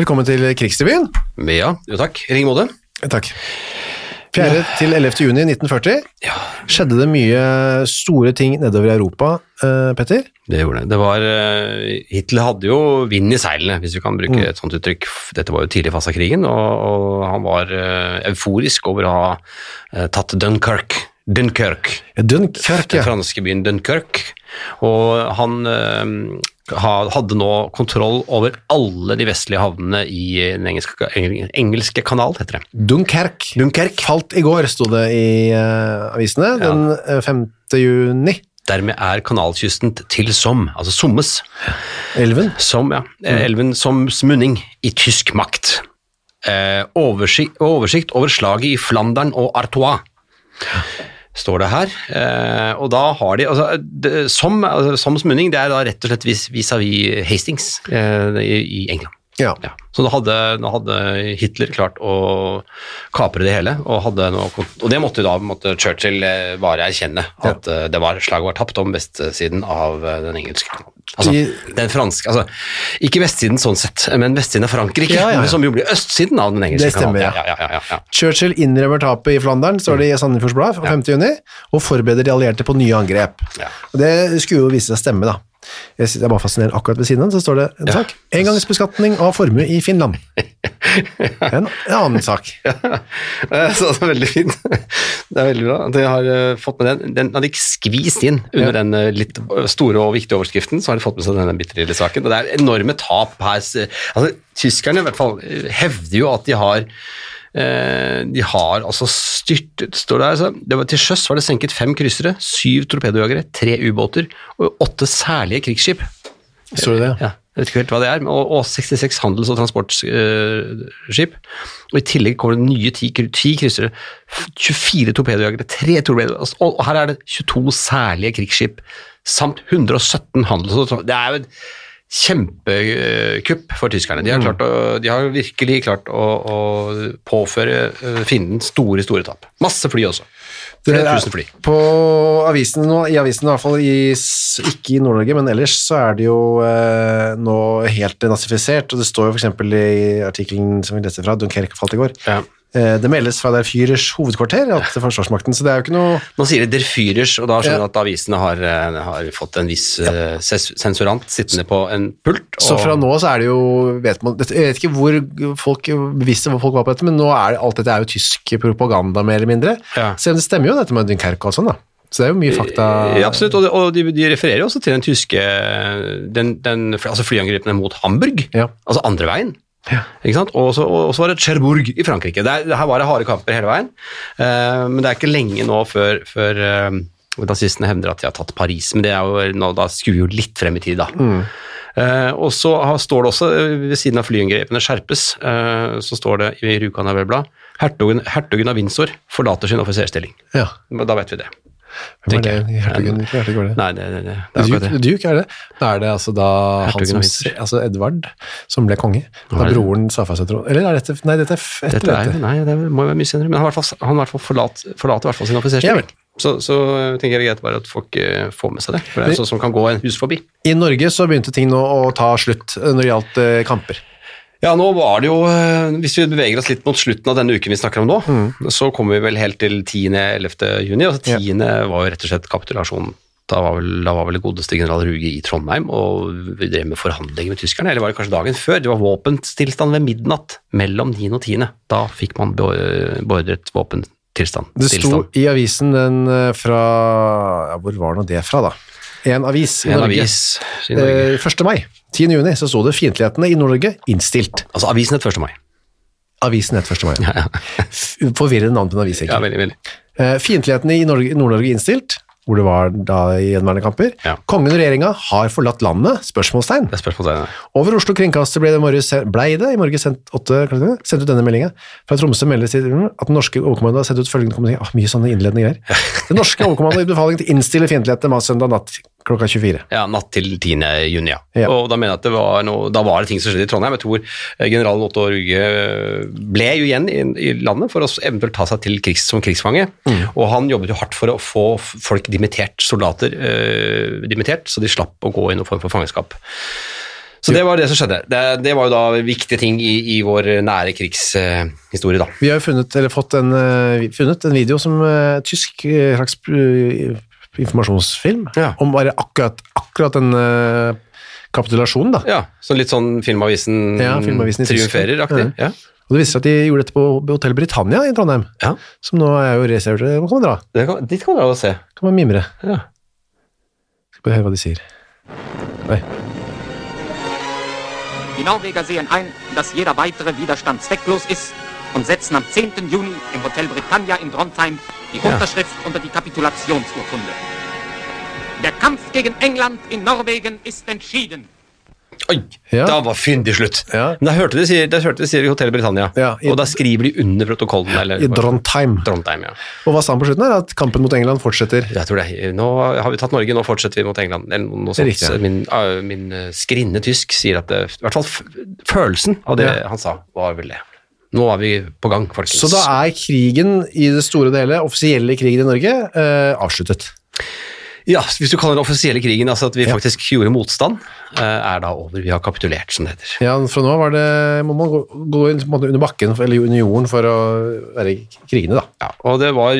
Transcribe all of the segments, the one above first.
Velkommen til Krigsrevyen. Ja, jo takk. I like. Takk. 4. til 11. juni 1940 skjedde det mye store ting nedover i Europa, uh, Petter. Det gjorde det. det var, uh, Hitler hadde jo vind i seilene, hvis vi kan bruke et sånt uttrykk. Dette var jo tidlig fase av krigen, og, og han var uh, euforisk over å ha tatt tatt Ja, Dunkirk, Den franske byen Dunkirk. Og han eh, hadde nå kontroll over alle de vestlige havnene i den engelske, engel- engelske kanal, heter det. Dunkerque. Dunkerque. Falt i går, sto det i uh, avisene, den eh, 5. juni. Dermed er kanalkysten til Somme, altså Sommes, Elven. som, ja, eh, elven Soms munning i tysk makt. Eh, oversikt, oversikt over slaget i Flandern og Artois, står det her. Eh, og da har de, altså, det, som, altså, Soms munning, det er da rett og slett vis- vis-à-vis Hastings eh, i, i England. Ja. Ja. Så da hadde, hadde Hitler klart å kapre det hele, og, noe, og det måtte da måtte Churchill eh, bare erkjenne, at ja. det var, slaget var tapt om vestsiden av eh, den engelske Altså, den franske, altså, ikke vestsiden sånn sett, men vestsiden av Frankrike, Ja, som jo blir østsiden av den engelske Det stemmer, ja. Churchill innrømmer tapet i Flandern, står det i Sandefjords Blad 5. juni, og forbereder de allierte på nye angrep. Det skulle jo vise seg stemme, da. Jeg synes det er bare fascinerende. Akkurat ved siden av så står det en sak. Engangsbeskatning av formue i Finland. En, en annen sak. Ja. Så det er veldig fint. Det er veldig bra at de har eh, fått med den. Den hadde ikke skvist inn under Ja. den eh, litt store og viktige overskriften, så har de fått med seg denne bitte lille saken. Og det er enorme tap her. Altså, tyskerne i hvert fall eh, hevder jo at de har eh, de har altså styrtet står det, her, altså, det var Til sjøs var det senket fem kryssere, syv torpedojagere, tre ubåter og åtte særlige krigsskip. Står det det? Ja, jeg vet ikke helt hva det er, og, og 66 handels- og transportskip. og I tillegg kommer det nye ti, ti kryssere, 24 torpedojagere, tre torpedojagere, og, og her er det 22 særlige krigsskip, samt 117 handels- og transportskip Det er jo et kjempekupp for tyskerne. De har, klart å, de har virkelig klart å, å påføre eh, fienden store, store tap. Masse fly også. Det Flere er- tusen fly. På avisen nå, i avisen i hvert fall, i, ikke i Nord-Norge, men ellers så er det jo eh, nå helt nazifisert, og det står jo for eksempel i artikkelen som vi leste fra, Dunkerque falt i går, Ja. Eh, det meldes fra der Fyrers hovedkvarter, at forsvarsmakten, så det er jo ikke noe... Nå sier de Der Führers, og da skjønner Ja. at avisene har, eh, har fått en viss ja. ses- sensorant sittende på en pult. Så fra nå så er det jo, vet man, jeg vet ikke hvor folk visste hvor folk var på dette, men nå er det, alt dette er jo tysk propaganda mer eller mindre. Ja. Selv om det stemmer jo dette med Dunkerque og sånn da. Så det er jo mye fakta. Ja, absolutt, og, de, og de, de refererer jo også til den tyske den, den, altså flyangrepene mot Hamburg, Ja. altså andre veien. Ja. Og så var det Cherbourg i Frankrike. Er, det her var det harde kamper hele veien, Uh, men det er ikke lenge nå før, før uh, nazistene hevder at de har tatt Paris, men det er jo, nå, da skuer vi jo litt frem i tid, da. Eh, og så har, står det også, ved siden av flyangrepene skjerpes, så står det i Rjukan hertugen, hertugen av Windsor forlater sin offiserstilling. Ja. Da vet vi det. Hvem er det? Hertugen, ikke hertug var det? Nei, det, det, det, det er Duke. Duke er det. Da er det altså da han Hertugen som, av Windsor. altså Edvard som ble konge. Da broren sa fra seg tronen. Eller er dette, nei dette er etter Dette er dette. nei, det må jo være mye senere, men han, i hvert fall, han i hvert fall forlat, forlater i hvert fall sin offiserstilling. Ja, så, så tenker jeg det er greit bare at folk eh, får med seg det, for det er sånn som kan gå en hus forbi. I Norge så begynte ting nå å ta slutt eh, når det gjaldt eh, kamper. Ja, nå var det jo, eh, hvis vi beveger oss litt mot slutten av denne uken vi snakker om nå, Mm. så kommer vi vel helt til 10.-11. juni, Altså 10. var jo rett og slett kapitulasjonen. Da var vel, da var vel godeste general Ruge i Trondheim, og vi drev med forhandlinger med tyskerne, eller var det kanskje dagen før? Det var våpenstillstand ved midnatt mellom 9. og 10. Da fikk man be- beordret våpentilstand. Det sto i avisen den eh, fra ja, Hvor var nå det fra, da? En avis i En Norge. avis i Norge. Eh, 1. mai, 10. juni, så sto det 'Fiendtlighetene i Nord-Norge innstilt'. Altså avisen het 1. mai. Avisen het 1. mai. Ja, ja. Forvirrende navn på en avis, ja veldig, veldig. Eh, Fiendtlighetene i Norge- Nord-Norge innstilt. hvor det var da i gjenværende kamper. Ja. Kongen og regjeringa har forlatt landet? Spørsmålstegn. Det er spørsmålstegnet. Over Oslo kringkaster ble det i morges, blei det i morges sendt, sendt ut denne meldinga. Fra Tromsø meldes det at den norske overkommandoen har sendt ut følgende kommunikasjon. Ah, mye sånne innledende greier. Den norske overkommandoen har gitt befaling til å innstille fiendtlighetene søndag natt klokka 24. Ja, natt til 10. juni, ja. Ja. Og da mener jeg at det var noe, da var det ting som skjedde i Trondheim. Jeg tror eh, general Otto Rugge eh, ble jo igjen i, i landet for å eventuelt ta seg til krigs, som krigsfange. Og han jobbet jo hardt for å få folk dimittert, soldater eh, dimittert, så de slapp å gå i noen form for fangenskap. Så det var det som skjedde. Det, det var jo da viktige ting i, i vår nære krigshistorie, da. Vi har jo funnet, eller fått en, funnet en video som eh, tysk slags eh, informasjonsfilm Ja. om bare akkurat, akkurat den uh, kapitulasjonen. da. Ja, så litt sånn Filmavisen, Ja, Filmavisen triumferer-aktig. Ja. Og det viser seg at de gjorde dette på Hotell Britannia i Trondheim, ja. som nå er jo reservert. Hvor kan man dra, Det kan, dit kan man dra og se. kan man mimre. Ja. Skal bare høre hva de sier. Oi. Die Norweger sehen ein, dass jeder weitere Widerstand zwecklos ist und setzen am 10. Juni im Hotel Britannia in Trondheim die Ja. Unterschrift unter die Kapitulationsurkunde. Der Kampf gegen England in Norwegen ist entschieden. Oi, Ja. da var fyndig slutt. Ja. Da hørte de sier, da hørte de sier i Hotell Britannia, Ja, i- og da skriver de under protokollen. Eller, I Drontheim. Drontheim ja. Og hva sa han på slutten her? At kampen mot England fortsetter. Jeg tror det. Nå har vi tatt Norge, nå fortsetter vi mot England. Eller noe sånt. riktig, ja. Min, uh, min eh, skrinne tysk sier at det, i hvert fall f følelsen av det Ja. han sa, var vel det. Nå er vi på gang, folkens. Så da er krigen i det store og hele, offisielle krigen i Norge, eh, avsluttet. Ja, hvis du kaller den offisielle krigen, altså at vi Ja. faktisk gjorde motstand, er da over. Vi har kapitulert, som det heter. Ja, fra nå det, må man gå, gå under bakken, eller under jorden, for å være i krigene, da. Ja, og det var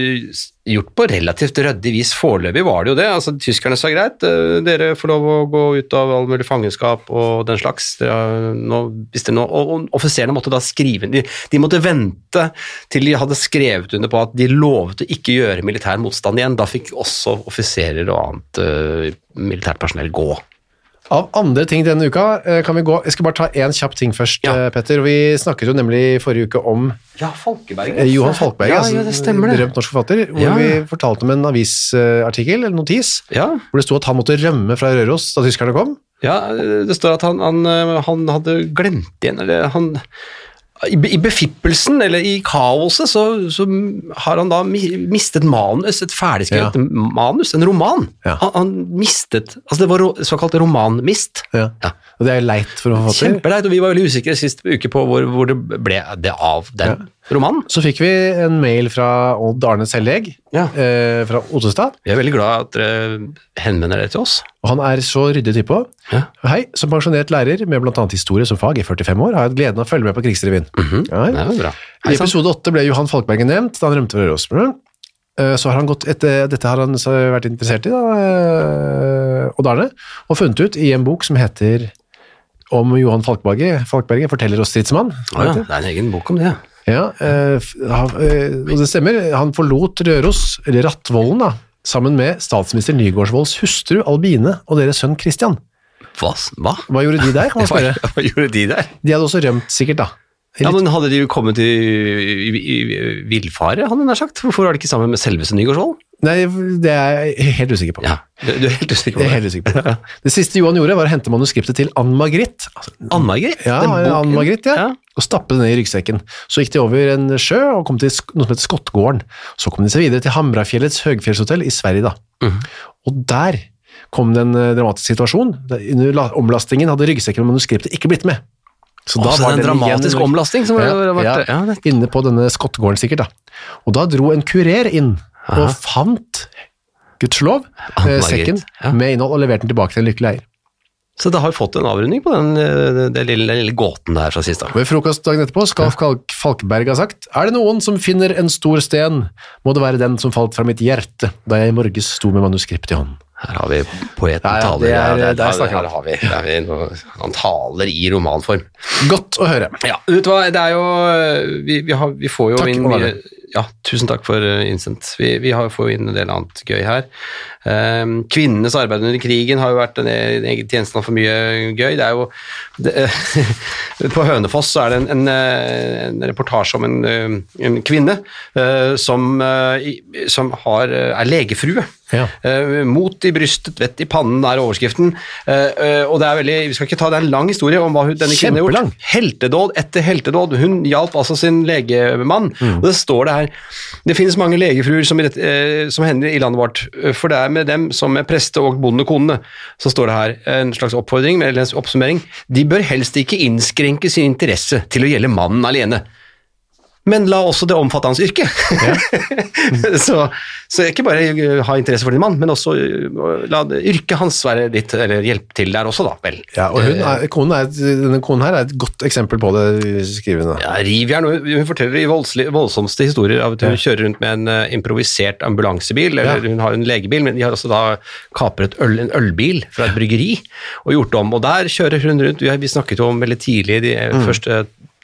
gjort på relativt ryddig vis. Foreløpig var det jo det. altså Tyskerne sa greit, eh, dere får lov å gå ut av all mulig fangenskap og den slags. Dere, nå, nå, og, og offiserene måtte da skrive de, de måtte vente til de hadde skrevet under på at de lovet å ikke gjøre militær motstand igjen. Da fikk også offiserer og annet uh, militært personell gå. Av andre ting denne uka eh, kan vi gå Jeg skal bare ta én kjapp ting først, Ja. eh, Petter. Vi snakket jo nemlig forrige uke om Ja, Falkeberg. eh, Johan Falkberg, Ja, altså, ja, det stemmer det. berømt norsk forfatter, hvor Ja. vi fortalte om en avisartikkel, eller notis, Ja, hvor det sto at han måtte rømme fra Røros da tyskerne kom. Ja, det står at han, han, han hadde glemt igjen, eller han i, befippelsen, eller i kaoset, så, så har han da mistet manus, et ferdigskrevet manus, en roman. Ja. Han, han mistet Altså, det var såkalt romanmist. Ja. Ja. Og det er leit for å få til. Kjempeleit, og vi var veldig usikre sist uke på hvor, hvor det ble det av den romanen. Så fikk vi en mail fra Odd Arne Selleg Ja. eh, fra Ottestad, Vi er veldig glad at dere henvender dere til oss. og han er så ryddig type òg. Ja. Hei, som pensjonert lærer med bl.a. historie som fag i 45 år, har jeg hatt gleden av å følge med på Krigsrevyen. ja, Det er jo. I episode 8 ble Johan Falkbergen nevnt da han rømte fra Røros. Eh, Så har han gått etter, dette har han vært interessert i, da, eh, Odd Arne, og funnet ut i en bok som heter om Johan Falkberget, Falkberget forteller oss stridsmann. Ja, det er en egen bok om det. Ja, eh, eh, og det stemmer. Han forlot Røros, eller Rattvollen, da, sammen med statsminister Nygaardsvolds hustru Albine og deres sønn Christian. Hva? Hva? Hva gjorde de der, Hva, hva gjorde de der? De hadde også rømt, sikkert, da. Ja, men Hadde de jo kommet i, i, i, i villfare, hadde jeg nær sagt? Hvorfor var de ikke sammen med selveste Nygaardsvold? Nei, det er jeg helt usikker på. Ja, du, er helt usikker på Det er helt usikker på det. Det siste Johan gjorde, var å hente manuskriptet til Ann Margrit, altså, Ann-Margrit? ja, den. Ann Margrit, ja, Ja. og stappe det ned i ryggsekken. Så gikk de over en sjø og kom til noe som heter Skottgården. Så kom de seg videre til Hamrafjellets høgfjellshotell i Sverige, da. Mm. Og der kom det en eh, dramatisk situasjon. Under omlastingen hadde ryggsekken og manuskriptet ikke blitt med. Så da Også var det en dramatisk igjen omlasting som ja, vært ja, ja, inne på denne Skottgården sikkert, da. Og da dro en kurer inn og fant, gudskjelov, eh, sekken ja. med innhold og leverte den tilbake til en lykkelig eier. Så det har fått en avrunding på den, eh, den, lille, den lille gåten der fra sist. Ved frokost dagen etterpå skal ja. Falkberg ha sagt Er det noen som finner en stor sten, må det være den som falt fra mitt hjerte da jeg i morges sto med manuskript i hånden. Her har vi poeten Ja, ja, taler. det er- ja, der her, snakker han. her har vi, der vi noe, Han taler i romanform. Godt å høre. Ja, vet du hva, det er jo Vi, vi, har, vi får jo Takk, inn mye Ja, tusen takk for uh, innsendt. Vi, vi har, får jo inn en del annet gøy her. Um, kvinnenes arbeid under krigen har jo vært en, en egen tjeneste for mye gøy. Det er jo det, På Hønefoss så er det en, en, eh, en reportasje om en, eh, en kvinne uh, som, uh, som har, eh, er legefrue Ja. Uh, mot i brystet, vett i pannen er overskriften. Uh, uh, og det er veldig, Vi skal ikke ta det er en lang historie om hva hun, denne kvinnen har gjort. Heltedåd etter heltedåd. Hun hjalp altså sin legemann. Og det står det her Det finnes mange legefruer som, som hender i landet vårt, for det er med dem som med preste- og bondekonene. Så står det her en slags oppfordring, eller en oppsummering. De bør helst ikke innskrenke sin interesse til å gjelde mannen alene. Men la også det omfatte hans yrke. så, så ikke bare uh, ha interesse for din mann, men også uh, la yrket hans være ditt, eller hjelpe til der også, da. Vel. Ja, og hun er, konen er, denne konen her er et godt eksempel på det, da. Ja, Rivjern, hun forteller i voldslig, voldsomste historier av at hun kjører rundt med en eh, improvisert ambulansebil, eller Ja. hun har en legebil, men de har også da kapret øl, en ølbil fra et bryggeri og gjort om. Og der kjører hun rundt. Vi, snakket jo om veldig tidlig de mm. første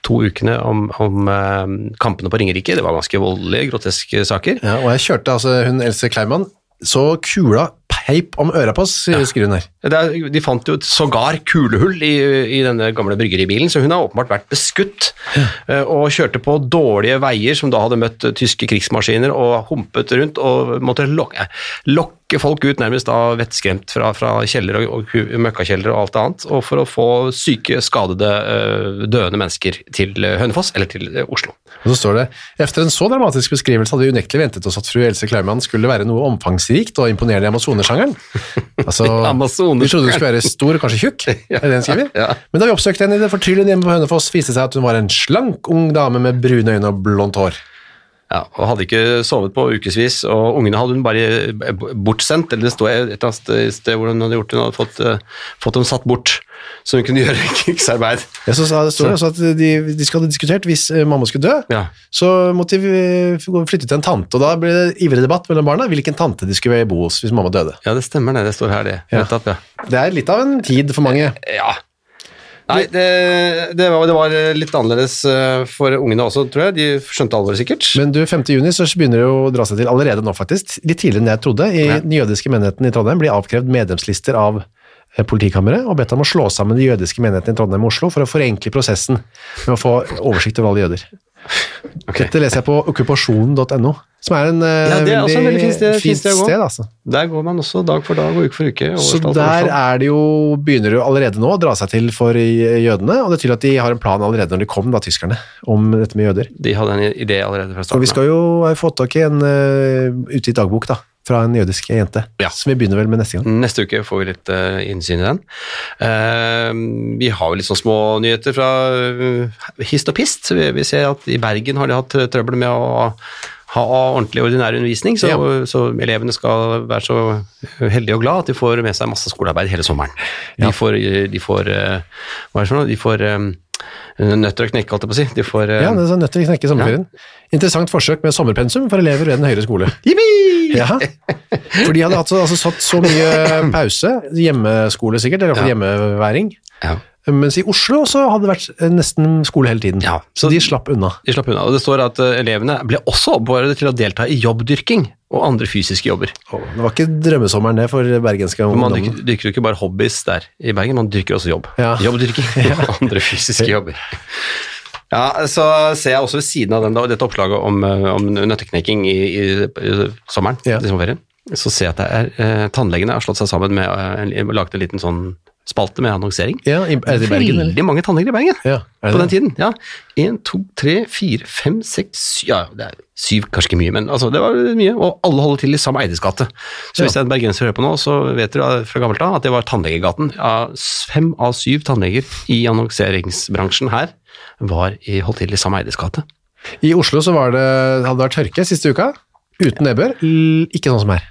to ukene om, om eh, kampene på Ringerike. Det var ganske voldelige, groteske saker. Ja, og jeg kjørte altså hun Else Kleiman, så kula peip om øra på oss, skriver hun her. Det er, de fant jo et sågar kulehull i, i denne gamle bryggeribilen, så hun har åpenbart vært beskutt Ja. og kjørte på dårlige veier som da hadde møtt eh, tyske krigsmaskiner og humpet rundt og måtte lokke, lokke folk ut nærmest da vettskremt fra, fra kjeller og, og møkkakjeller og alt annet, og for å få syke, skadede, eh, døende mennesker til eh, Hønefoss eller til eh, Oslo. Og så står det, efter en så dramatisk beskrivelse hadde vi unektelig ventet oss at fru Else Klaumann skulle være noe omfangsrikt og imponerende i Amazonesjangeren. Altså, vi trodde hun skulle være stor og kanskje tjukk, er det den skriver? Ja. Men da vi oppsøkte henne i det fortryllende hjemme på Hønefoss, viste det seg at hun var en slank ung dame med brune øyne og blondt hår. Ja, og hadde ikke sovet på ukevis, og ungene hadde hun bare bortsendt, eller det står et eller annet sted- hvor hun hadde gjort det, hun hadde fått, eh, fått dem satt bort, så hun kunne gjøre krigsarbeid. Ja, så sa- det står også at de, de skulle ha diskutert hvis eh, mamma skulle dø, Ja. så måtte de eh, flytte til en tante, og da ble det ivrig debatt mellom barna hvilken tante de skulle bo hos hvis mamma døde. Ja, det stemmer det, det står her det. Ja. Nettopp, ja. Det er litt av en tid for mange. Ja. Nei, det, det, var, det var litt annerledes eh, for ungene også, tror jeg. De skjønte alvoret sikkert. Men du, 5. juni så begynner det å dra seg til allerede nå faktisk, litt tidligere enn jeg trodde. I Ja. den jødiske menigheten i Trondheim blir avkrevd medlemslister av eh, politikammeret og bedt om å slå sammen de jødiske menighetene i Trondheim og Oslo for å forenkle prosessen med å få oversikt over alle jøder. Ok. Dette leser jeg på okkupasjonen.no, som er en eh, Ja, det er også en veldig fint sted- fint sted altså. Der går man også dag for dag og uke for uke. Så der er det jo, begynner det allerede nå å dra seg til for eh, jødene, og det er tydelig at de har en plan allerede når de kom, da, tyskerne, om dette med jøder. De hadde en idé allerede fra Og vi skal jo ha fått tak i en uh, utgitt dagbok da, fra en jødisk jente, Ja. som vi begynner vel med neste gang. Neste uke får vi litt uh, innsyn i den. Uh, vi har jo litt sånn små nyheter fra uh, hist og pist. Vi, vi ser at i Bergen har de hatt trøbbel med å ha ordentlig ordinær undervisning, så, Ja. så elevene skal være så heldige og glad at de får med seg masse skolearbeid hele sommeren. De Ja. får, de får Hva er det for noe? De får eh, nøtter å knekke, holdt jeg på å si. De får eh, Ja, det er nøtter å knekke i sommerferien. Interessant forsøk med sommerpensum for elever ved den høyere skole. Ja, for de hadde altså, altså satt så mye pause, hjemmeskole sikkert, eller iallfall Ja. hjemmeværing, Ja. mens i Oslo så hadde det vært eh, nesten skole hele tiden. Ja, så så- de slapp unna. De slapp unna. Og det står at eh, elevene ble også oppfordret til å delta i jobbdyrking og andre fysiske jobber. Det var ikke drømmesommeren det for bergenske For man dyrker, dyrker jo ikke bare hobbies der i Bergen, man dyrker også jobb. Ja. Jobbdyrking og andre fysiske jobber. Ja, så ser jeg også ved siden av den, da, dette oppslaget om, eh, om nøtteknekking i, i, i sommeren, Ja. i sommerferien, så ser jeg at er, eh, tannlegene har slått seg sammen med eh, en, laget en liten sånn spalte med annonsering. Ja, i- er det i Bergen. Veldig mange tannleger i Bergen Ja, på den tiden. Ja. En, to, tre, fire, fem, seks, syv, ja, det er syv, kanskje ikke mye, men altså, det var mye, og alle holder til i samme Eides gate. Så hvis Ja. det er en bergenser hører på nå, så vet dere fra gammelt av at det var tannlegegaten. Ja, fem av syv tannleger i annonseringsbransjen her var i, holdt til i samme Eides gate. I Oslo så var det, hadde det vært tørke siste uka, uten nedbør, ikke sånn som her,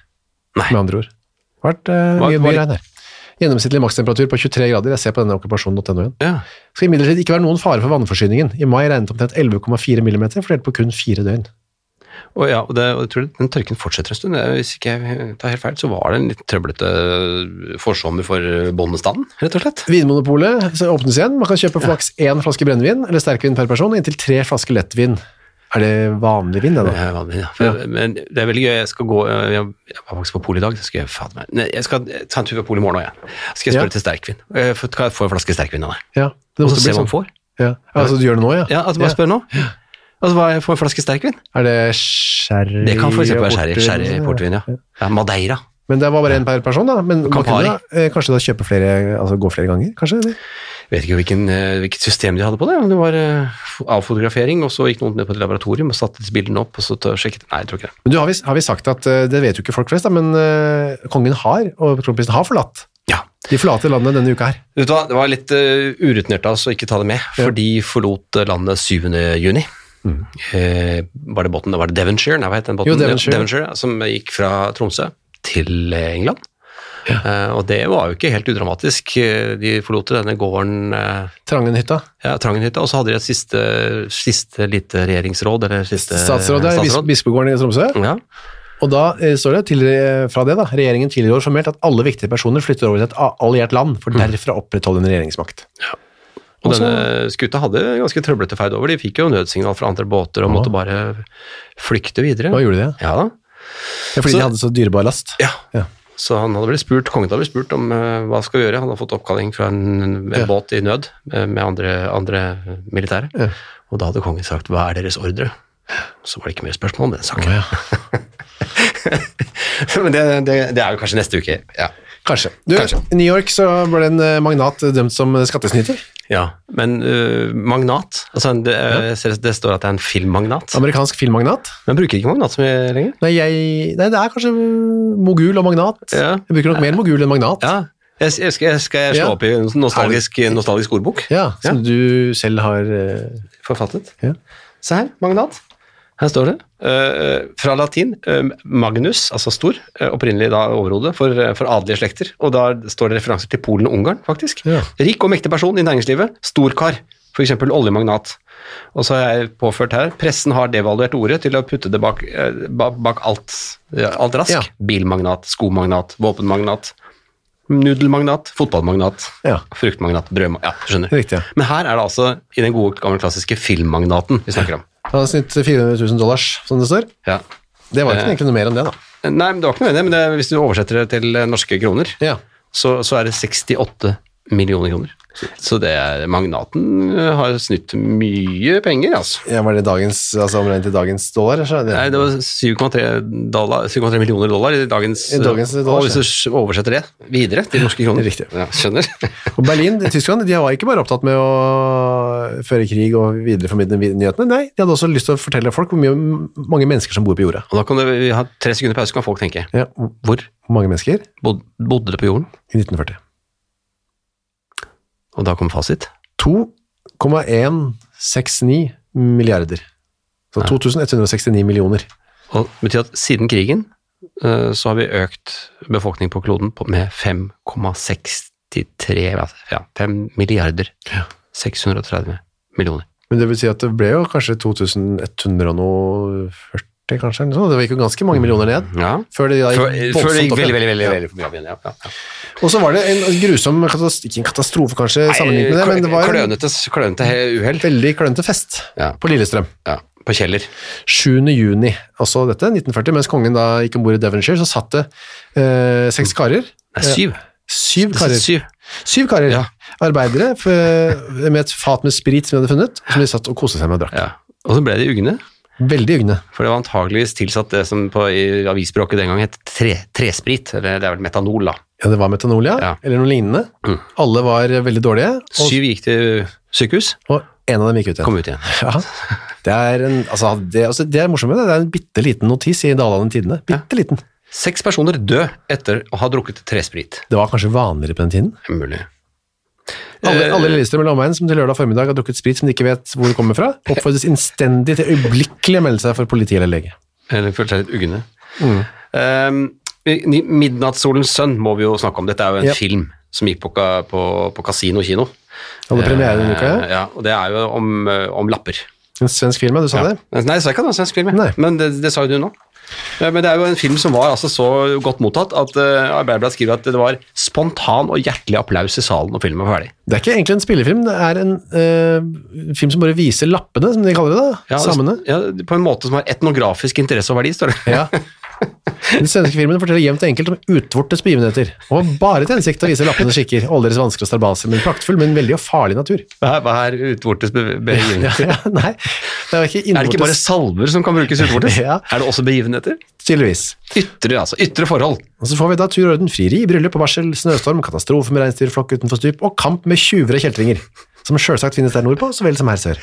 Nei. med andre ord. Det har vært eh, mye regn her. Gjennomsnittlig makstemperatur på 23 grader, jeg ser på denne okkupasjonen.no. Ja. Det skal imidlertid ikke være noen fare for vannforsyningen. I mai regnet omtrent 11,4 mm, fordelt på kun fire døgn. Og, ja, og, det, og jeg tror den tørken fortsetter en stund. Hvis ikke jeg tar helt feil, så var det en litt trøblete forsommer for bondestanden, rett og slett. Vinmonopolet åpnes igjen. Man kan kjøpe flaks én flaske brennevin eller sterkvin per person, og inntil tre flasker lettvin. Er det vanlig vin, det Det er vanlig, ja. For, Men det er veldig gøy. Jeg skal gå Jeg var faktisk på polet i dag. så Skal jeg, faen meg, nei, jeg skal ta en tur på polet i morgen òg, jeg. Skal jeg spørre Ja. til sterkvin. Får- Kan jeg få en flaske sterkvin av deg? Ja, det Og så se man sånn. får. Ja. Altså, du gjør det nå, ja? Ja, altså bare spør nå. Altså, hva får en flaske sterkvin? Er det sherry Det kan eksempel være sherry, sherry portvin, ja. ja. Madeira. Men det var bare én per person, da. Men Campari. kunne da, eh, kanskje da kjøpe flere, altså gå flere ganger, kanskje? Eller? Vet ikke hvilken, eh, hvilket system de hadde på det. Det var eh, avfotografering, og så gikk noen ned på et laboratorium og satte bildene opp, og så sjekket Nei, jeg tror ikke det. Men du, har vi, har vi sagt at, eh, det vet jo ikke folk flest, da, men uh, kongen har, og kronprinsen har forlatt. Ja. De forlater landet denne uka her. Vet du hva, Det var litt uh, urutinert av oss å ikke ta det med, for de forlot landet 7. juni. Eh, var det båten, var det Devonshire? Nei, hva het den båten? Jo, Devonshire. ja, som gikk fra Tromsø til England. Eh, og det var jo ikke helt udramatisk. Eh, De forlot denne gården eh, Trangenhytta. ja, Trangenhytta, og så hadde de et siste, siste lite regjeringsråd, eller siste Statsrådet er bis, statsråd. bispegården i Tromsø. Ja. Og da eh, står det til, fra det da, regjeringen tidligere år formelt at alle viktige personer flytter over til et alliert land, for derfra opprettholde en regjeringsmakt. Og Og denne skuta hadde ganske trøblete ferd over. De fikk jo nødsignal fra andre båter og måtte bare flykte videre. Hva gjorde de? Ja. Ja, fordi Så- de hadde så dyrebar last. Ja. Ja. Så han hadde blitt spurt, kongen hadde blitt spurt om uh, hva skal vi gjøre. Han hadde fått oppkalling fra en, en Ja. båt i nød eh, med andre, andre militære. Ja. Og da hadde kongen sagt 'hva er deres ordre'? Så var det ikke mer spørsmål om den saken. Oh, ja. Men det, det, det er jo kanskje neste uke. Ja. Kanskje. Du, Kanskje. I New York så ble en eh, magnat dømt som skattesnyter. ja. Men uh, magnat altså det, ja. det står at det er en filmmagnat. Amerikansk filmmagnat. Men bruker ikke magnat så mye lenger? Nei, jeg, nei, det er kanskje mogul og magnat. Ja. Jeg bruker nok mer mogul enn magnat. Ja. Jeg, jeg skal, skal jeg slå opp i en nostalgisk, nostalgisk ordbok? Ja, som du selv har uh, Forfattet. Ja. Se her, magnat. Her står det. Uh, fra latin uh, magnus, altså stor, uh, opprinnelig da overhode for, for adelige slekter. Og da står det referanser til Polen og Ungarn, faktisk. Ja. Rik og mektig person i næringslivet. Storkar. F.eks. oljemagnat. Og så har jeg påført her pressen har devaluert ordet til å putte det bak, bak, alt, alt rask. Ja. Bilmagnat, skomagnat, våpenmagnat, nudelmagnat, fotballmagnat, Ja. fruktmagnat, brødmagnat Ja, skjønner. Riktig, ja. Men her er det altså i den gode, gamle klassiske filmmagnaten vi snakker om. Han har snitt 400 000 dollars, som det står. Ja. Det var ikke Eh. egentlig noe mer enn det, da. Nei, men det var ikke noe mer enn det, men det, hvis du oversetter det til eh, norske kroner, Ja. så, så er det 68 millioner kroner. Så det er, magnaten eh, har snytt mye penger, altså. ja var det dagens, altså omregnet til dagens dollar? Så det, Nei, det var 7,3 millioner dollar i dagens, I dagens dollar, Og hvis du oversetter det videre til norske kroner Riktig. Ja, skjønner. Og Berlin, Tyskland, de var ikke bare opptatt med å føre krig og videreformidle nyhetene, nei, de hadde også lyst til å fortelle folk hvor mye, mange mennesker som bor på jorda. Og da kan vi ha tre sekunder pause, så kan folk tenke. Ja, hvor Hvor mange mennesker? bod, bodde det på jorden? I 1940. Og da kom fasit. 2,169 milliarder. Så 2169 millioner. Og det betyr at siden krigen eh, så har vi økt befolkningen på kloden med 5,63 ja, 5 milliarder. 630 millioner. Men det vil si at det ble jo kanskje 2100 og noe 40, kanskje? Det gikk jo ganske mange millioner ned. Ja. Før det gikk Før, før det gikk opp veldig, veldig, veldig, for mye opp igjen. Ja, ja. Og så var det en grusom ikke en katastrofe kanskje, sammenlignet med det, men det var Klønete, klønete uhell. veldig klønete fest på Lillestrøm. Ja, på Kjeller. 7. juni, også dette, 1940, mens kongen da gikk ombord i Devonshire, så satt det eh, seks karer. Nei, syv. Syv er karer. Syv. Syv karer. Ja. Arbeidere f- med et fat med sprit som de hadde funnet, som de satt og koste seg med og drakk. Ja. Og så ble de ugne, Veldig ugne. for det var antageligvis tilsatt det som på, i avisspråket den gang het tre, tresprit, eller det er vel metanol, da. Ja, det var metanol, ja, Ja. eller noe lignende. Mm. Alle var veldig dårlige, og, Syv gikk til sykehus, og en av dem gikk ut igjen. kom ut igjen. Ja, det er, en, altså, det, altså, det er morsomt det, det er en bitte liten notis i Dalane Tidene. Bitte liten. Seks personer død etter å ha drukket tresprit. Det var kanskje vanligere på den tiden. Mulig. Alle, Eh, alle Lillestrøm eller omegn som til lørdag formiddag har drukket sprit som de ikke vet hvor det kommer fra, oppfordres innstendig til øyeblikkelig å melde seg for politi eller lege. Eller føler seg litt ugne. Mm. Um, 'Midnattssolens sønn' må vi jo snakke om. Dette er jo en yep. film som gikk på, på, på kasino kino. Hadde premiere denne uka, Eh, ja. ja. Og det er jo om, eh, om lapper. En svensk film, ja, du sa Ja. det? Nei, jeg sa ikke at det var en svensk film. Nei. men det, det sa jo du nå. Eh, Men det er jo en film som var altså så godt mottatt at uh, Arbeiderbladet skriver at det var spontan og hjertelig applaus i salen når filmen var ferdig. Det er ikke egentlig en spillefilm, det er en uh, film som bare viser lappene, som de kaller det da. Ja, Sammene. Ja, på en måte som har etnografisk interesse og verdi, står det. Ja. Den svenske filmen forteller jevnt og enkelt om utvortes begivenheter, og bare til hensikt å vise lappene skikker, og alle deres vansker og starbaser, men praktfull, men veldig og farlig natur. Hva er- Hva er utvortes begivenheter? Ja, nei, det er ikke Er det ikke bare salmer salver som kan brukes utvortes? Ja. Er det også begivenheter? tydeligvis. Ytre, altså. Ytre forhold. Og så får vi da tur og orden, frieri, bryllup og barsel, snøstorm, katastrofe med reinsdyrflokk utenfor stup, og kamp med tjuver og kjeltringer, som selvsagt finnes der nordpå, så vel som her sør.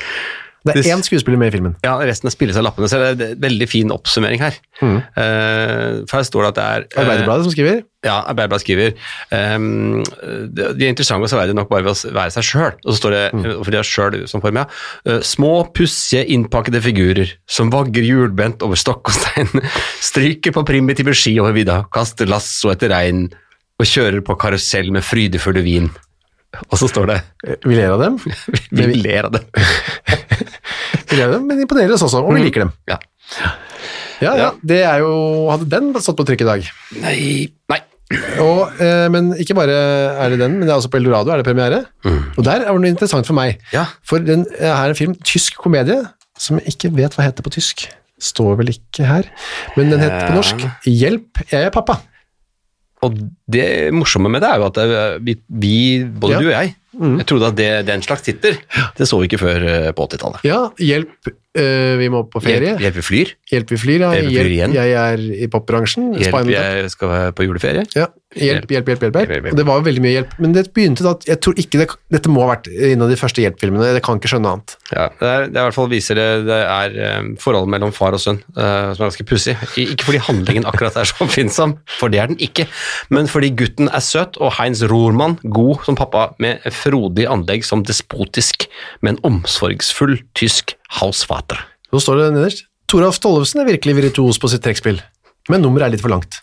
Det er én skuespiller med i filmen. Ja, resten spilles av lappene, så det er en veldig fin oppsummering her. Eh, for her står det at det er eh, Arbeiderbladet som skriver. Ja, Arbeiderbladet skriver Um, de, de er interessante og severdige nok bare ved å være seg sjøl. Og så står det, for de har sjøl som form, ja. eh, små, pussige, innpakkede figurer som vagger hjulbent over stokk og stein, stryker på primitive ski over vidda, kaster lasso etter regn og kjører på karusell med frydefulle vin. Og så står det Vi ler av dem, Vi vi ler av dem men imponerer oss også, og vi liker dem. Ja. Ja, ja, det er jo, hadde den stått på trykk i dag. Nei, nei. Og, eh, men ikke bare er det den, men det er også på Eldorado er det premiere. Og der er det noe interessant for meg. Ja. For den er en film, tysk komedie, som jeg ikke vet hva heter på tysk. Står vel ikke her. Men den heter på norsk Hjelp, jeg er pappa. Og det morsomme med det er jo at vi, vi, både Ja. Mm. du og jeg, jeg trodde at det, den slags titler, det så vi ikke før eh, på 80-tallet. Ja, hjelp, eh, vi må på ferie. Hjelp, hjelp vi flyr. Hjelp, vi flyr, ja. Hjelp, Hjelp, igjen. jeg er i popbransjen. Hjelp, jeg skal være på juleferie. Ja, hjelp, hjelp, hjelp, hjelp. Og det var jo veldig mye hjelp. Men det begynte da, jeg tror ikke det, dette må ha vært en av de første hjelpfilmene, det kan ikke skjønne annet. Ja, det, er, det er i hvert fall viser det, det er eh, forholdet mellom far og sønn uh, som er ganske pussig. Ikke fordi handlingen akkurat er så oppfinnsom, for det er den ikke, men fordi gutten er søt, og Heinz Rohrmann god som pappa med frodig anlegg som despotisk, men omsorgsfull tysk hausvater. Nå står det nederst, Toralf Tollefsen er virkelig virtuos på sitt trekkspill. Men nummeret er litt for langt.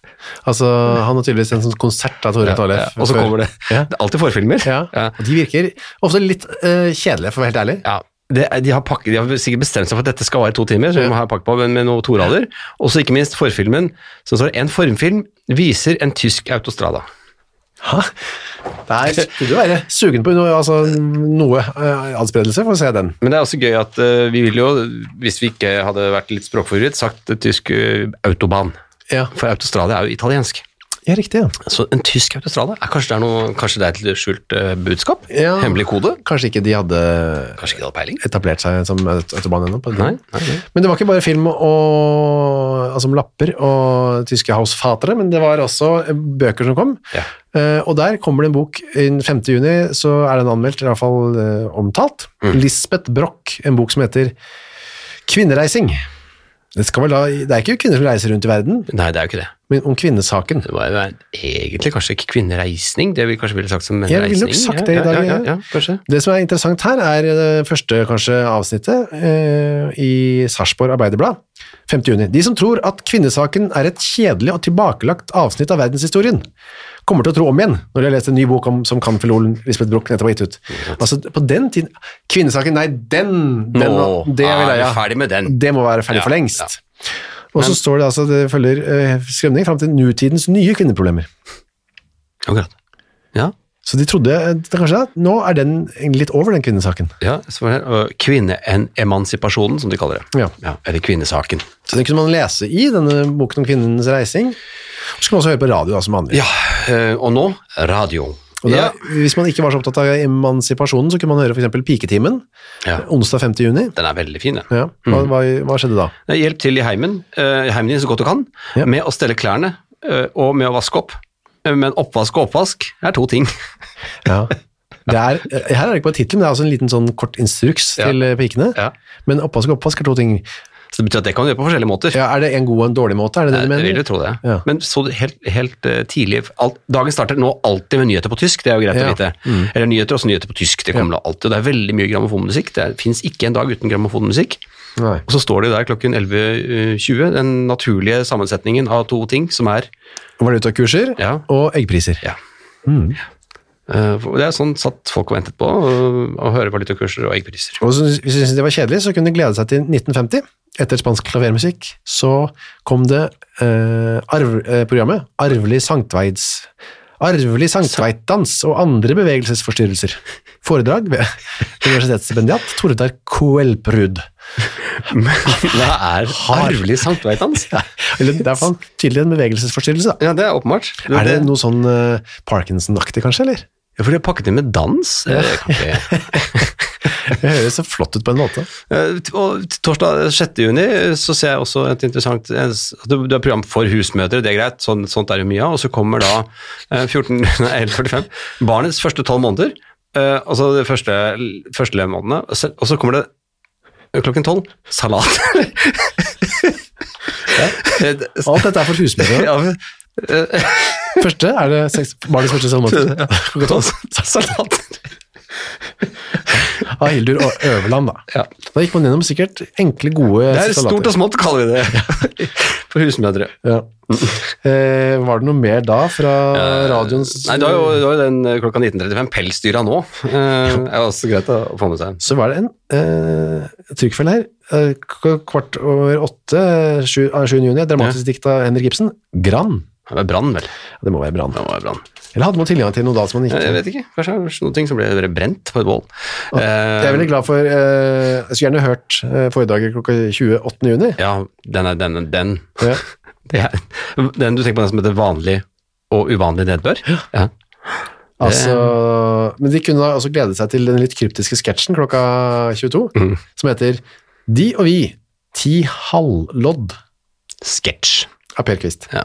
Altså, han har tydeligvis en sånn konsert av Tore Tollef. Ja, og så kommer det, Ja. det er alltid forfilmer. Ja. og de virker ofte litt uh, kjedelige, for å være helt ærlig. Ja, det, de, har pakket, de har sikkert bestemt seg for at dette skal vare to timer, så Ja. må ha pakket på med, med noe torader. Og så ikke minst forfilmen. Så står en formfilm viser en tysk autostrada. Hæ? Der skulle du være sugen på noe, altså, noe eh, adspredelse for å se den. Men det er også gøy at uh, vi ville jo, hvis vi ikke hadde vært litt språkforvirret, sagt tysk uh, autobahn. Ja, For autostrada er jo italiensk. Ja riktig. Ja. Så en tysk autostrada, er kanskje, det er noe, kanskje det er et skjult eh, budskap? Ja. Hemmelig kode? Kanskje ikke de hadde ikke de hadde peiling? etablert seg som autobahn ennå. Nei, nei, nei. Men det var ikke bare film og, altså om lapper og tyske hausfatere, men det var også bøker som kom. Ja. Uh, og der kommer det en bok Den 5. juni, så er den anmeldt, i hvert fall eh, omtalt. Mm. Lisbeth Broch, en bok som heter Kvinnereising. Det, skal vel da, det er ikke kvinner som reiser rundt i verden, Nei, det er jo ikke det. men om kvinnesaken. Det var jo egentlig kanskje ikke kvinnereisning, det vi kanskje ville sagt som en Jeg ville nok sagt det i dag, Ja, ja, ja. Det som er interessant her, er det første kanskje avsnittet eh, i Sarpsborg Arbeiderblad, 5. juni. De som tror at kvinnesaken er et kjedelig og tilbakelagt avsnitt av verdenshistorien, kommer til å tro om igjen når de har lest en ny bok om, som Kamfelolen Lisbeth Broch nettopp har gitt ut. Altså, på den tiden Kvinnesaken, nei, den, den Nå det er, vi ja. ferdig med den. Det må være ferdig Ja, for lengst. Og så står det altså, det følger eh, skremning fram til nutidens nye kvinneproblemer. Akkurat. Ja, Så de trodde eh, kanskje at nå er den litt over den kvinnesaken. ja så var det kvinneemansipasjonen, som de kaller det. Ja. eller kvinnesaken. Så den kunne man lese i denne boken om kvinnens reising. Og Så kunne man også høre på radio da, som vanlig. Ja, eh, og nå radio. Og da, ja. Hvis man ikke var så opptatt av emansipasjonen, så kunne man høre eksempel Piketimen, ja, onsdag 5. juni. den er veldig fin, den. Ja, hva, hva, hva skjedde da? Hjelp til i heimen, uh, heimen din så godt du kan, Ja. med å stelle klærne uh, og med å vaske opp. Men oppvask og oppvask er to ting. Ja. Det er, her er det ikke bare titlen, men det er også en liten sånn kort instruks Ja. til eh, pikene. Ja. Men oppvask og oppvask er to ting. Så det betyr at det kan du gjøre på forskjellige måter. Ja, er det en god og en dårlig måte? Er det det du mener? Jeg vil tro det. Ja. Men så helt, helt eh, tidlig alt, Dagen starter nå alltid med nyheter på tysk, det er jo greit Ja. å vite. Eller nyheter, også nyheter på tysk. Det kommer da alltid. og Det er veldig mye grammofonmusikk. Det fins ikke en dag uten grammofonmusikk. Nei. Og så står det der klokken 11.20, den naturlige sammensetningen av to ting, som er Valutakurser Ja. og eggpriser. Ja. Eh, for det er sånn satt folk og ventet på, å, høre valutakurser og eggpriser. Og så, hvis de syntes det var kjedelig, så kunne de glede seg til 1950. Etter spansk klavermusikk så kom det eh, arv, eh, programmet Arvelig Sanktveids arvelig sanktveitdans og andre bevegelsesforstyrrelser. Foredrag ved universitetsstipendiat Tordar Koelprud. Hva er arvelig sanktveitdans? Det er tydelig en bevegelsesforstyrrelse, da. Ja, det er åpenbart. Er det noe sånn uh, Parkinson-aktig, kanskje, eller? Ja, for de har pakket inn med dans. Ja. Det høres så flott ut på en måte. Eh, Og torsdag 6. juni så ser jeg også et interessant eh, Du har program for husmødre, det er greit, sånn, sånt er det mye av. Og så kommer da eh, 14, nei, 45, barnets første tolv måneder, eh, altså de første, første levemånedene, og så- kommer det klokken tolv salat. ja. Alt dette er for husmødre. ja, eh, Første er det seks, barnets første sommermåned. Salater. salat. Av Hildur og Øverland, da. Ja. Da gikk man gjennom sikkert enkle, gode salater. Det er stort og smått, kaller vi det for husmødre. Ja. Eh, var det noe mer da fra radioens Nei, det var jo, det var jo den eh, klokka 19.35, pelsdyra nå. Eh, er også greit å få med seg. Så var det en eh, trykkfeil her. Eh, kvart over åtte, ah, 7. juni, dramatisk dikt av Henrik Ibsen. Gran. Det var brann, vel. Ja, Det må være brann. Brann. Eller hadde man tilgang til noe da som man ikke jeg vet ikke, kanskje noen ting som ble brent på et bål. Jeg er veldig glad for eh, Jeg skulle gjerne hørt eh, foredraget klokka 28. juni. Ja, den er den, den. Ja. Det er, den du tenker på den som heter vanlig og uvanlig nedbør? Ja. Altså, men de kunne da også glede seg til den litt kryptiske sketsjen klokka 22, Mm. som heter De og vi, ti halvlodd Sketsj. av Per Kvist. Ja.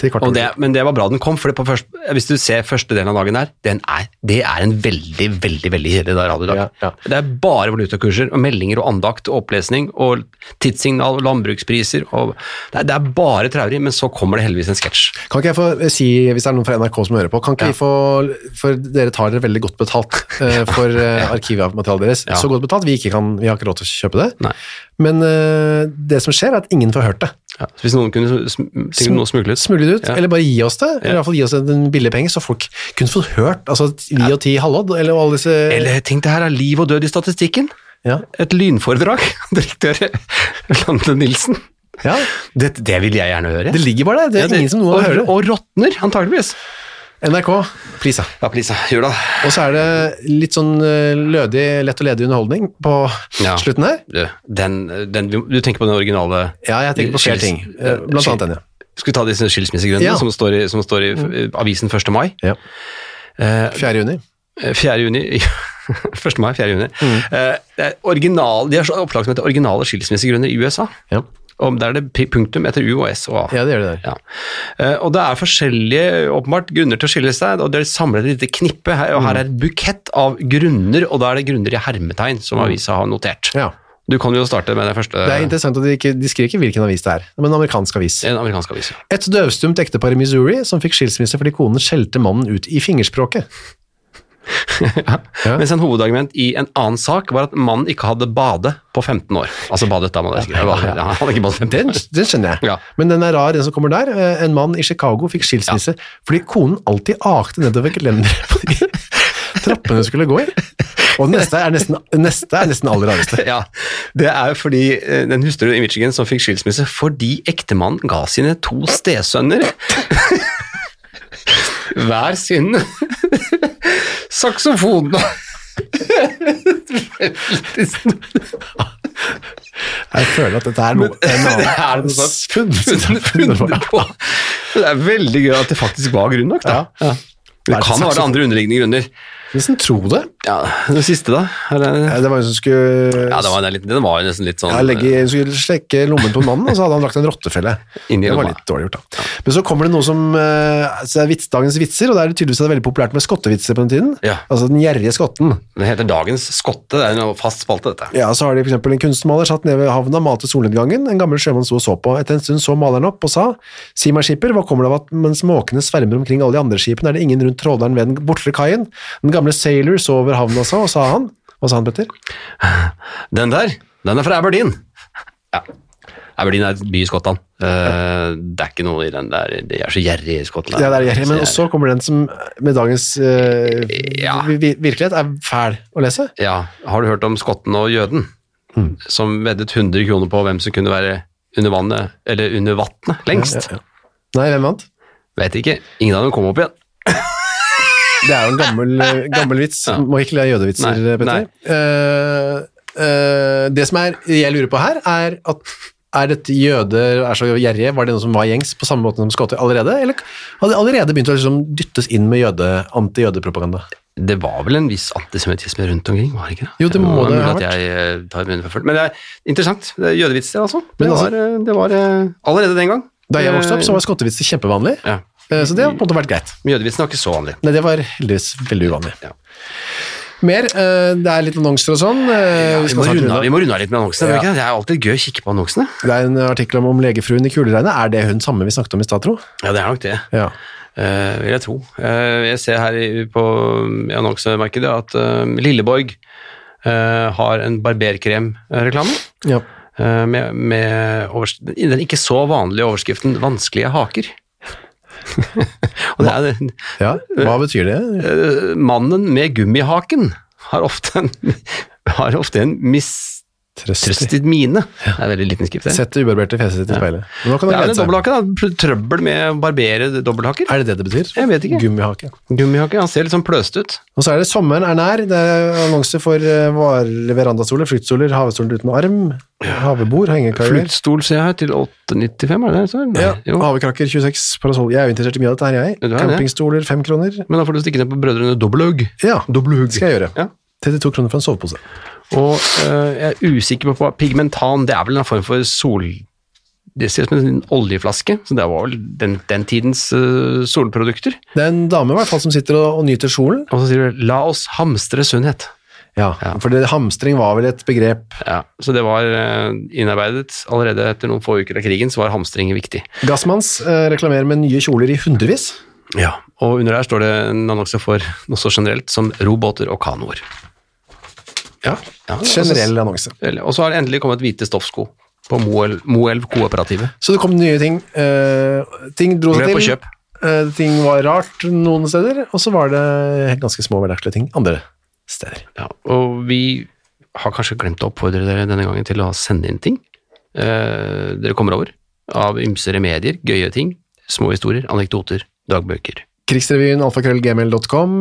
Det, men det var bra den kom, for det på først, hvis du ser første delen av dagen der, den er, det er en veldig, veldig veldig kjedelig radiodag. Ja, ja. Det er bare valutakurser og meldinger og andakt og opplesning og tidssignal og landbrukspriser. Og det, er, det er bare traurig, men så kommer det heldigvis en sketsj. Kan ikke jeg få eh, si, hvis det er noen fra NRK som hører på, kan ikke vi få, for dere tar dere veldig godt betalt uh, for uh, arkivmaterialet deres, Ja. så godt betalt, vi, ikke kan, vi har ikke råd til å kjøpe det, Nei. men uh, det som skjer er at ingen får hørt det. Ja. Hvis noen kunne tenke noe smuglet Smugle det ut, Ja. eller bare gi oss det, eller i hvert fall gi oss en billig penge, så folk kunne fått hørt, altså vi og ti halvlodd, eller alle disse... Eller tenk det her er liv og død i statistikken. ja. Et lynforedrag. Direktør Lande Nilsen. ja, Det, det vil jeg gjerne høre. det ligger bare der, det er Ja, ingen som noe og, å høre. Og råtner, antageligvis. NRK, please. ja. Gjør det. Og så er det litt sånn eh, lødig, lett og ledig underholdning på Ja. slutten her. Du, den, den, du tenker på den originale Ja, jeg tenker på flere ting, eh, blant annet den, ja. Skal vi ta disse skilsmissegrunnene Ja. som står i, som står i eh, avisen 1. mai? ja. Eh, 4. juni. 4. juni 1. mai, 4. juni. Mm. Eh, original, de har så opplag som heter originale skilsmissegrunner i USA. Ja. Og der er det punktum etter U og S og A. ja, det gjør det der. Ja. Eh, og det er forskjellige åpenbart grunner til å skille seg, og det er samlet et lite knippe, her, og her er et bukett av grunner, og da er det grunner i hermetegn som avisa har notert. Ja. Du kan jo starte med det første. Det er interessant at de, ikke, de skriver ikke hvilken avis det er, men en amerikansk avis. En amerikansk avis. ja. Et døvstumt ektepar i Missouri som fikk skilsmisse fordi konen skjelte mannen ut i fingerspråket. Ja. Mens en hovedargument i en annen sak var at mannen ikke hadde bade på 15 år. Altså badet da, Man. Ja, Han hadde ikke badet 15 Den, år. den skjønner jeg. Men den er rar, den som kommer der. Eh, En mann i Chicago fikk skilsmisse fordi konen alltid akte nedover gelenderet på de trappene hun skulle gå i. Og neste er nesten, neste er nesten aller rareste. Ja, Det er fordi eh, den hustruen i Michigan som fikk skilsmisse fordi ektemannen ga sine to stesønner hver sin saksofon. Jeg føler at dette er noe en Det annen sånt funnet på. Det er veldig gøy at det faktisk var grunn nok, da. Ja. Det Er det kan være det andre underliggende grunner. Nesten tro det. Ja, Det siste, da? Det, Ja, Det var jo som skulle ja, det var, litt, den var jo nesten litt sånn ja, legge, hun skulle slekke lommen på mannen, og så hadde han lagt en rottefelle. Det var litt dårlig gjort, da. Men så kommer det noe som eh, så er vits, dagens vitser, og da er det tydeligvis det veldig populært med skottevitser på den tiden. Ja. Altså den gjerrige skotten. Det heter Dagens skotte. Det er en fast spalte, dette. Ja, så har de eksempel en kunstmaler satt nede ved havna, malte solnedgangen. En gammel sjømann sto og så på. Etter en stund så maleren opp og sa, si meg skipper, hva kommer det av at mens måkene svermer omkring alle de andre skipene, er det ingen rundt tråderen ved den bortre kaien? Den gamle sailor så over havna sa, og sa han, hva sa han, Petter? Den der, den er fra Aberdeen. Ja. Aberdeen er et by i Skottland. Eh, det er ikke noe i den der De er så gjerrige i Skottland. Ja, det er gjerrig, men Så også kommer den som med dagens uh, Ja. vi- vi- virkelighet er fæl å lese. Ja, Har du hørt om skotten og jøden? Mm. Som veddet 100 kroner på hvem som kunne være under vannet, eller under vannet lengst? Ja. Nei, hvem vant? Vet ikke. Ingen av dem kom opp igjen. Det er jo en gammel, eh, gammel vits. Ja. Må ikke le av jødevitser, Nei, Petter. Uh, uh, det som er, jeg lurer på her, er at er dette jøder er så gjerrige? Var det noe som var gjengs på samme måte som skotter allerede? Eller hadde de allerede begynt å liksom dyttes inn med jøde, anti-jødepropaganda? Det var vel en viss antisemittisme rundt omkring, var det ikke det? Jo, det må var det ha vært. jeg eh, tar munnen for fullt. Men det er interessant. Det er jødevitser, altså. Det altså- var, eh, det var eh, allerede den gang. Da jeg vokste opp, så var skottevitser kjempevanlig, Ja. Eh, så det har på en måte vært greit. Men Jødevitsen var ikke så vanlig. Nei, det var heldigvis veldig uvanlig. Ja. Mer, eh, det er litt annonser og sånn. Ja, Vi må, runde, vi må runde av litt med annonsene. Ja. Det er alltid gøy å kikke på annonsene. Det er en artikkel om, om legefruen i kuleregnet. Er det hun samme vi snakket om i stad, tro? Ja, det er nok det. Ja. Uh, vil jeg tro. Uh, jeg ser her i, på annonsemarkedet at uh, Lilleborg eh, har en barberkremreklame ja. med, med den ikke så vanlige overskriften 'vanskelige haker'. Er, ja. Hva betyr det? eh, mannen med gummihaken har ofte en, har ofte en Trøst. Mistrøstet mine. Det er veldig liten skrift. Sett det ubarberte fjeset ditt i speilet. Ja. Det er en dobbelthake, da. Trøbbel med å barbere dobbelthaker. Er det det det betyr? Jeg vet ikke. Gummihake. Gummihake, han ser litt sånn pløst ut. Og så er det sommeren er nær. Det er annonse for eh, varer- verandastoler, flyttstoler, havestoler uten arm, havebord, hengekaier. Flyttstol ser jeg her til 895, er det? Så? Nei, Ja, jo. havekrakker 26 parasoll. Jeg er jo interessert i mye av dette her, jeg. Er. Campingstoler 5 kroner. Men da får du stikke ned på Brødrene Dobbelhaug. Ja, Dobbelhaug. skal jeg gjøre. Ja. 32 kroner for en sovepose. Og øh, jeg er usikker på pigmentan, det er vel en form for sol... Det ser ut som en oljeflaske, så det var vel den, den tidens øh, solprodukter. Det er en dame i hvert fall som sitter og, og nyter solen. Og så sier du 'la oss hamstre sunnhet'. Ja, for det, hamstring var vel et begrep. Ja, så det var øh, innarbeidet allerede etter noen få uker av krigen, så var hamstring viktig. Gassmanns eh, reklamerer med nye kjoler i hundrevis. Ja, og under der står det en annonse for noe så generelt som robåter og kanoer. Ja, Ja, generell annonse. Og så har det endelig kommet hvite stoffsko på Moelv, Moelv Kooperativet. Så det kom nye ting. Uh, ting dro og til. Eh, ting var rart noen steder, og så var det ganske små hverdagslige ting andre steder. Ja, og vi har kanskje glemt å oppfordre dere denne gangen til å sende inn ting uh, dere kommer over av ymse remedier, gøye ting, små historier, anekdoter, dagbøker. Krigsrevyen, alfakrøllgmail.com.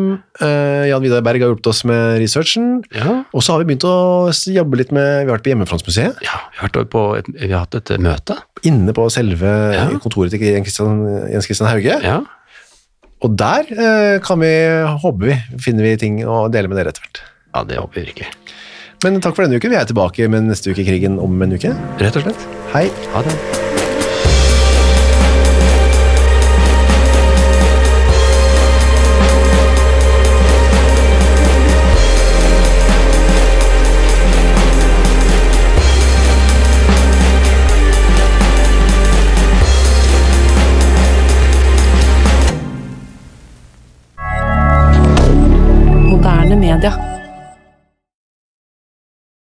Uh, Jan Vidar Berg har hjulpet oss med researchen. Ja, Og så har vi begynt å jobbe litt med Vi har vært på Hjemmefrontsmuseet. ja vi, har vært på et, vi har hatt et møte. Inne på selve Ja. kontoret til Jens Christian, Jens Christian Hauge. Ja, Og der uh, kan vi, håper vi, finner vi ting å dele med dere etter hvert. ja det håper vi virkelig. Men takk for denne uken. Vi er tilbake med neste uke i krigen om en uke. Rett og slett. Hei. Ha det.